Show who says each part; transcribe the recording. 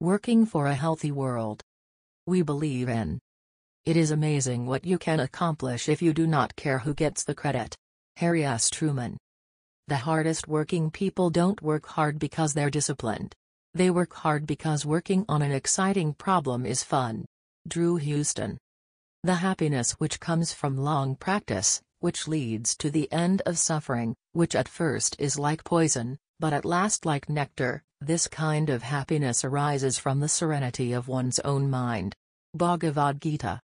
Speaker 1: Working for a healthy world. We believe in. It is amazing what you can accomplish if you do not care who gets the credit. Harry S. Truman. The hardest working people don't work hard because they're disciplined. They work hard because working on an exciting problem is fun. Drew Houston. The happiness which comes from long practice, which leads to the end of suffering, which at first is like poison, but at last like nectar, this kind of happiness arises from the serenity of one's own mind. Bhagavad Gita